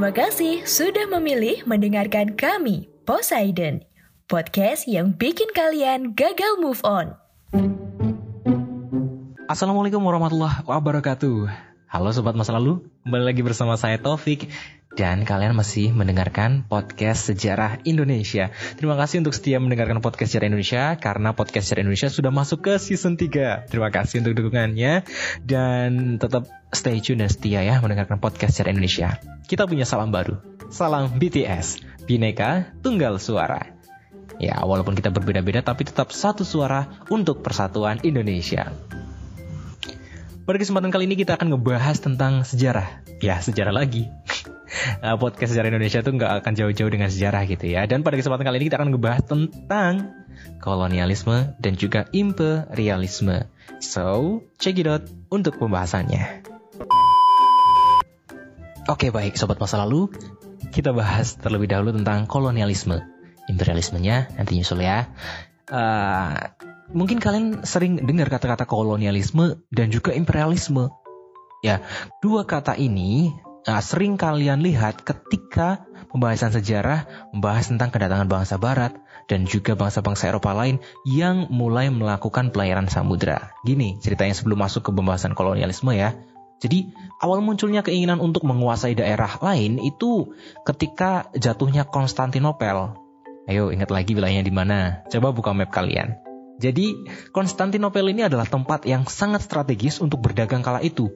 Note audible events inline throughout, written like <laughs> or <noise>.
Terima kasih sudah memilih mendengarkan kami, Poseidon. Podcast yang bikin kalian gagal move on. Assalamualaikum warahmatullahi wabarakatuh. Halo sobat masa lalu, kembali lagi bersama saya Taufik dan kalian masih mendengarkan podcast Sejarah Indonesia. Terima kasih untuk setia mendengarkan podcast Sejarah Indonesia karena podcast Sejarah Indonesia sudah masuk ke season 3. Terima kasih untuk dukungannya dan tetap stay tune dan setia ya mendengarkan podcast Sejarah Indonesia. Kita punya salam baru. Salam BTS, Bineka Tunggal Suara. Ya, walaupun kita berbeda-beda tapi tetap satu suara untuk persatuan Indonesia. Pada kesempatan kali ini kita akan ngebahas tentang sejarah. Ya, sejarah lagi. <laughs> Nah, podcast sejarah Indonesia tuh nggak akan jauh-jauh dengan sejarah gitu ya. Dan pada kesempatan kali ini kita akan ngebahas tentang kolonialisme dan juga imperialisme. So, check it out untuk pembahasannya. Oke baik, sobat masa lalu, kita bahas terlebih dahulu tentang kolonialisme. Imperialismenya nanti nyusul ya. Uh, mungkin kalian sering dengar kata-kata kolonialisme dan juga imperialisme. Ya, dua kata ini uh, sering kalian lihat ketika pembahasan sejarah membahas tentang kedatangan bangsa barat dan juga bangsa-bangsa Eropa lain yang mulai melakukan pelayaran samudra. Gini ceritanya sebelum masuk ke pembahasan kolonialisme ya. Jadi awal munculnya keinginan untuk menguasai daerah lain itu ketika jatuhnya Konstantinopel. Ayo ingat lagi wilayahnya di mana. Coba buka map kalian. Jadi Konstantinopel ini adalah tempat yang sangat strategis untuk berdagang kala itu.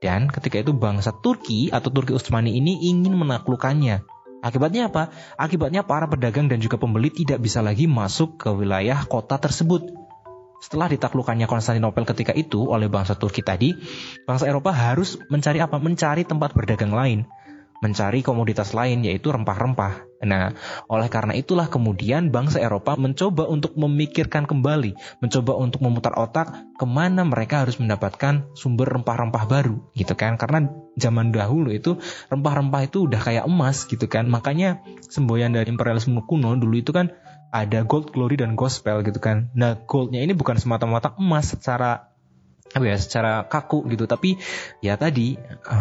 Dan ketika itu bangsa Turki atau Turki Utsmani ini ingin menaklukkannya. Akibatnya apa? Akibatnya para pedagang dan juga pembeli tidak bisa lagi masuk ke wilayah kota tersebut. Setelah ditaklukkannya Konstantinopel ketika itu oleh bangsa Turki tadi, bangsa Eropa harus mencari apa? Mencari tempat berdagang lain mencari komoditas lain yaitu rempah-rempah. Nah, oleh karena itulah kemudian bangsa Eropa mencoba untuk memikirkan kembali, mencoba untuk memutar otak ke mana mereka harus mendapatkan sumber rempah-rempah baru, gitu kan? Karena zaman dahulu itu rempah-rempah itu udah kayak emas, gitu kan? Makanya semboyan dari imperialisme kuno dulu itu kan ada gold glory dan gospel gitu kan. Nah, goldnya ini bukan semata-mata emas secara apa ya secara kaku gitu tapi ya tadi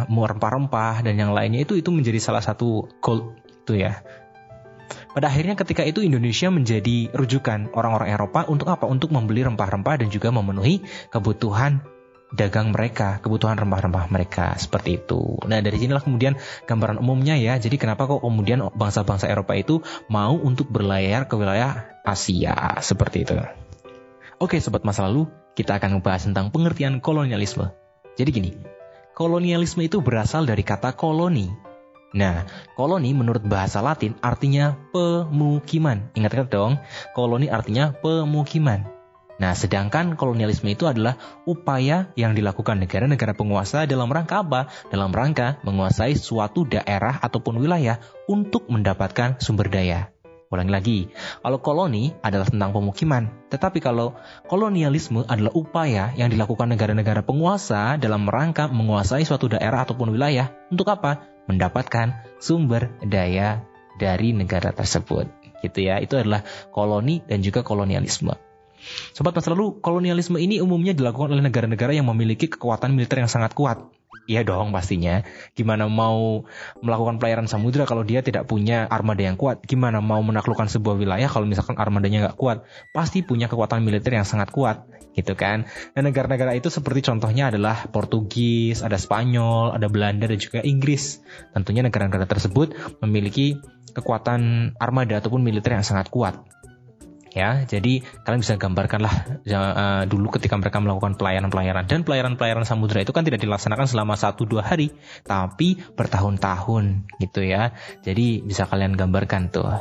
mau rempah-rempah dan yang lainnya itu itu menjadi salah satu goal itu ya pada akhirnya ketika itu Indonesia menjadi rujukan orang-orang Eropa untuk apa untuk membeli rempah-rempah dan juga memenuhi kebutuhan dagang mereka, kebutuhan rempah-rempah mereka seperti itu. Nah dari sinilah kemudian gambaran umumnya ya. Jadi kenapa kok kemudian bangsa-bangsa Eropa itu mau untuk berlayar ke wilayah Asia seperti itu? Oke sobat masa lalu, kita akan membahas tentang pengertian kolonialisme. Jadi gini, kolonialisme itu berasal dari kata koloni. Nah, koloni menurut bahasa Latin artinya pemukiman. Ingat-ingat dong, koloni artinya pemukiman. Nah, sedangkan kolonialisme itu adalah upaya yang dilakukan negara-negara penguasa dalam rangka apa? Dalam rangka menguasai suatu daerah ataupun wilayah untuk mendapatkan sumber daya. Ulangi lagi, kalau koloni adalah tentang pemukiman, tetapi kalau kolonialisme adalah upaya yang dilakukan negara-negara penguasa dalam rangka menguasai suatu daerah ataupun wilayah untuk apa? Mendapatkan sumber daya dari negara tersebut. Gitu ya, itu adalah koloni dan juga kolonialisme. Sobat masa lalu, kolonialisme ini umumnya dilakukan oleh negara-negara yang memiliki kekuatan militer yang sangat kuat. Iya dong pastinya. Gimana mau melakukan pelayaran samudra kalau dia tidak punya armada yang kuat? Gimana mau menaklukkan sebuah wilayah kalau misalkan armadanya nggak kuat? Pasti punya kekuatan militer yang sangat kuat, gitu kan? Dan negara-negara itu seperti contohnya adalah Portugis, ada Spanyol, ada Belanda dan juga Inggris. Tentunya negara-negara tersebut memiliki kekuatan armada ataupun militer yang sangat kuat ya jadi kalian bisa gambarkanlah uh, dulu ketika mereka melakukan pelayaran-pelayaran dan pelayaran-pelayaran samudra itu kan tidak dilaksanakan selama satu dua hari tapi bertahun-tahun gitu ya jadi bisa kalian gambarkan tuh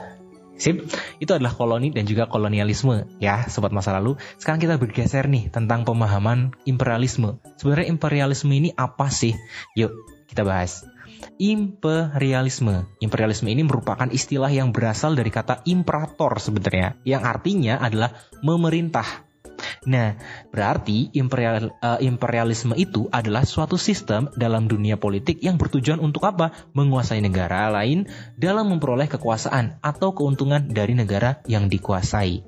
Sip, itu adalah koloni dan juga kolonialisme ya sobat masa lalu. Sekarang kita bergeser nih tentang pemahaman imperialisme. Sebenarnya imperialisme ini apa sih? Yuk kita bahas. Imperialisme. Imperialisme ini merupakan istilah yang berasal dari kata imperator sebenarnya, yang artinya adalah memerintah Nah, berarti imperial, uh, imperialisme itu adalah suatu sistem dalam dunia politik yang bertujuan untuk apa? Menguasai negara lain dalam memperoleh kekuasaan atau keuntungan dari negara yang dikuasai.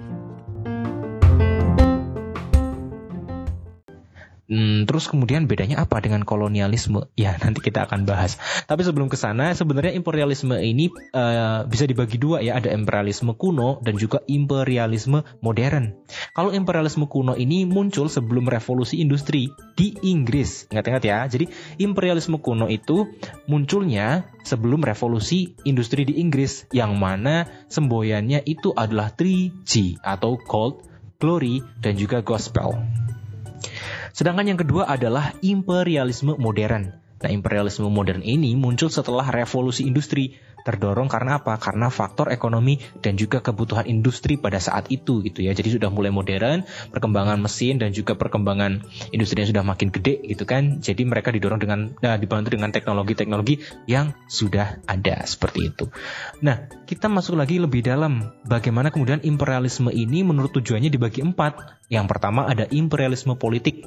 Hmm, terus kemudian bedanya apa dengan kolonialisme? Ya <laughs> nanti kita akan bahas. Tapi sebelum ke sana, sebenarnya imperialisme ini uh, bisa dibagi dua ya. Ada imperialisme kuno dan juga imperialisme modern. Kalau imperialisme kuno ini muncul sebelum revolusi industri di Inggris. Ingat-ingat ya. Jadi imperialisme kuno itu munculnya sebelum revolusi industri di Inggris, yang mana semboyannya itu adalah 3G atau Gold, Glory, dan juga Gospel. Sedangkan yang kedua adalah imperialisme modern. Nah, imperialisme modern ini muncul setelah revolusi industri terdorong karena apa? Karena faktor ekonomi dan juga kebutuhan industri pada saat itu gitu ya. Jadi sudah mulai modern, perkembangan mesin dan juga perkembangan industri yang sudah makin gede gitu kan. Jadi mereka didorong dengan nah, dibantu dengan teknologi-teknologi yang sudah ada seperti itu. Nah, kita masuk lagi lebih dalam bagaimana kemudian imperialisme ini menurut tujuannya dibagi empat. Yang pertama ada imperialisme politik,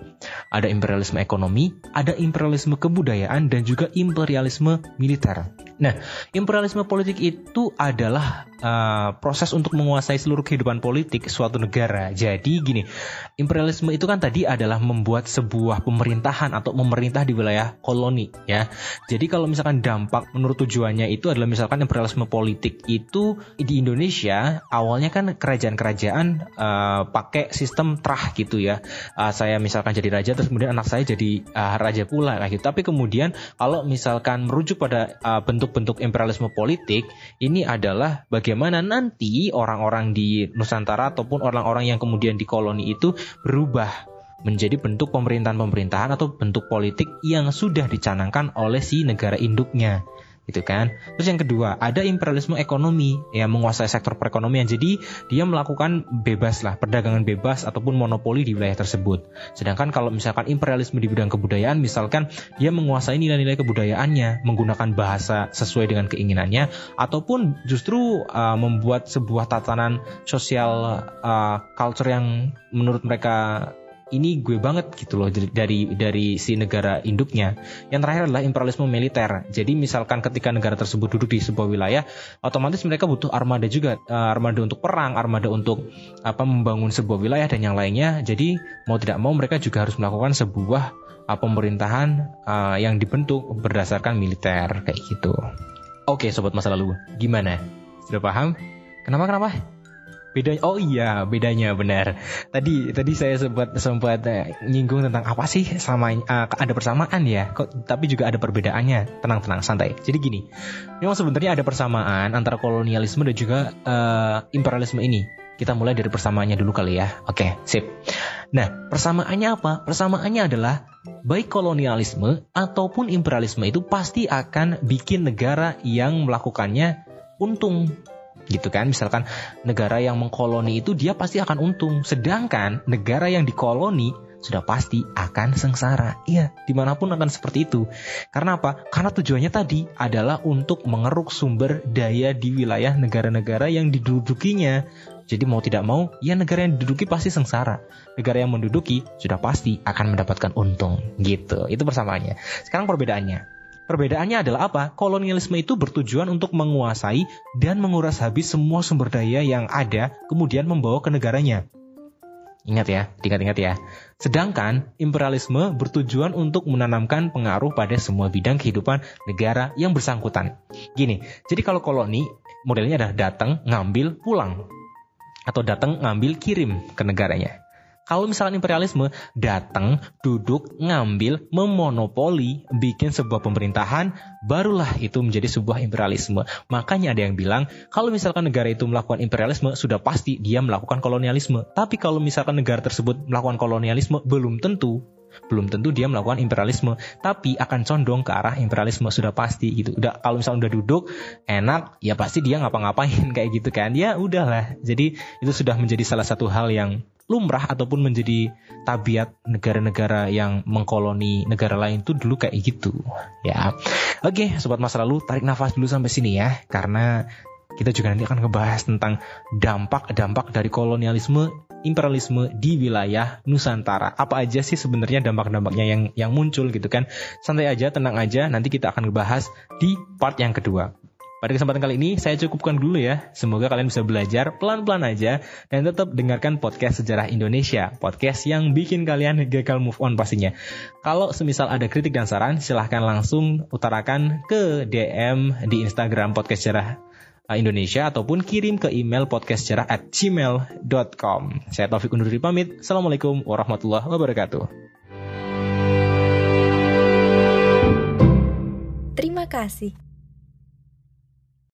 ada imperialisme ekonomi, ada imperialisme kebudayaan dan juga imperialisme militer. Nah, imperialisme politik itu adalah uh, proses untuk menguasai seluruh kehidupan politik suatu negara. Jadi gini, imperialisme itu kan tadi adalah membuat sebuah pemerintahan atau memerintah di wilayah koloni ya. Jadi kalau misalkan dampak menurut tujuannya itu adalah misalkan imperialisme politik itu di Indonesia awalnya kan kerajaan-kerajaan uh, pakai sistem trah gitu ya. Uh, saya misalkan jadi raja terus kemudian anak saya jadi uh, raja pula kayak gitu. Tapi kemudian kalau misalkan merujuk pada uh, bentuk bentuk-bentuk imperialisme politik ini adalah bagaimana nanti orang-orang di Nusantara ataupun orang-orang yang kemudian di koloni itu berubah menjadi bentuk pemerintahan-pemerintahan atau bentuk politik yang sudah dicanangkan oleh si negara induknya gitu kan. Terus yang kedua, ada imperialisme ekonomi yang menguasai sektor perekonomian. Jadi dia melakukan bebas lah, perdagangan bebas ataupun monopoli di wilayah tersebut. Sedangkan kalau misalkan imperialisme di bidang kebudayaan, misalkan dia menguasai nilai-nilai kebudayaannya, menggunakan bahasa sesuai dengan keinginannya, ataupun justru uh, membuat sebuah tatanan sosial uh, culture yang menurut mereka ini gue banget gitu loh dari dari si negara induknya. Yang terakhir adalah imperialisme militer. Jadi misalkan ketika negara tersebut duduk di sebuah wilayah, otomatis mereka butuh armada juga, uh, armada untuk perang, armada untuk apa membangun sebuah wilayah dan yang lainnya. Jadi mau tidak mau mereka juga harus melakukan sebuah uh, pemerintahan uh, yang dibentuk berdasarkan militer kayak gitu. Oke, sobat masa lalu, gimana? Sudah paham? Kenapa kenapa? Bedanya oh iya bedanya benar. Tadi tadi saya sempat sempat uh, nyinggung tentang apa sih sama uh, ada persamaan ya? Kok tapi juga ada perbedaannya. Tenang tenang santai. Jadi gini memang sebenarnya ada persamaan antara kolonialisme dan juga uh, imperialisme ini. Kita mulai dari persamaannya dulu kali ya. Oke sip. Nah persamaannya apa? Persamaannya adalah baik kolonialisme ataupun imperialisme itu pasti akan bikin negara yang melakukannya untung gitu kan misalkan negara yang mengkoloni itu dia pasti akan untung sedangkan negara yang dikoloni sudah pasti akan sengsara. Iya, di mana pun akan seperti itu. Karena apa? Karena tujuannya tadi adalah untuk mengeruk sumber daya di wilayah negara-negara yang didudukinya. Jadi mau tidak mau, ya negara yang diduduki pasti sengsara. Negara yang menduduki sudah pasti akan mendapatkan untung. Gitu. Itu persamaannya. Sekarang perbedaannya. Perbedaannya adalah apa? Kolonialisme itu bertujuan untuk menguasai dan menguras habis semua sumber daya yang ada, kemudian membawa ke negaranya. Ingat ya, diingat-ingat ya. Sedangkan imperialisme bertujuan untuk menanamkan pengaruh pada semua bidang kehidupan negara yang bersangkutan. Gini, jadi kalau koloni modelnya adalah datang, ngambil, pulang. Atau datang, ngambil, kirim ke negaranya. Kalau misalkan imperialisme datang, duduk, ngambil, memonopoli, bikin sebuah pemerintahan, barulah itu menjadi sebuah imperialisme. Makanya ada yang bilang, kalau misalkan negara itu melakukan imperialisme, sudah pasti dia melakukan kolonialisme. Tapi kalau misalkan negara tersebut melakukan kolonialisme, belum tentu. Belum tentu dia melakukan imperialisme. Tapi akan condong ke arah imperialisme sudah pasti gitu. Udah kalau misalnya udah duduk enak ya pasti dia ngapa-ngapain <laughs> kayak gitu kan. Ya udahlah. Jadi itu sudah menjadi salah satu hal yang lumrah ataupun menjadi tabiat negara-negara yang mengkoloni negara lain itu dulu kayak gitu ya oke sobat masa lalu tarik nafas dulu sampai sini ya karena kita juga nanti akan ngebahas tentang dampak-dampak dari kolonialisme imperialisme di wilayah Nusantara. Apa aja sih sebenarnya dampak-dampaknya yang yang muncul gitu kan? Santai aja, tenang aja. Nanti kita akan ngebahas di part yang kedua. Pada kesempatan kali ini saya cukupkan dulu ya. Semoga kalian bisa belajar pelan-pelan aja dan tetap dengarkan podcast Sejarah Indonesia, podcast yang bikin kalian gagal move on pastinya. Kalau semisal ada kritik dan saran, silahkan langsung utarakan ke DM di Instagram podcast Sejarah Indonesia ataupun kirim ke email podcastsejarah at gmail.com. Saya Taufik undur diri pamit. Assalamualaikum warahmatullahi wabarakatuh. Terima kasih.